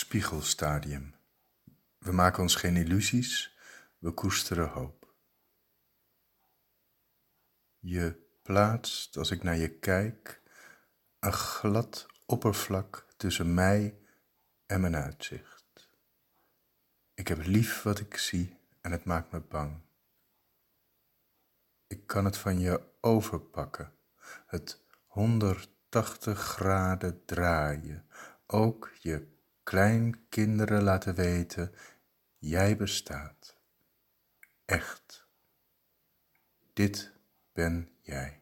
Spiegelstadium. We maken ons geen illusies, we koesteren hoop. Je plaatst, als ik naar je kijk, een glad oppervlak tussen mij en mijn uitzicht. Ik heb lief wat ik zie en het maakt me bang. Ik kan het van je overpakken, het 180 graden draaien, ook je kleinkinderen laten weten, jij bestaat. Echt. Dit ben jij.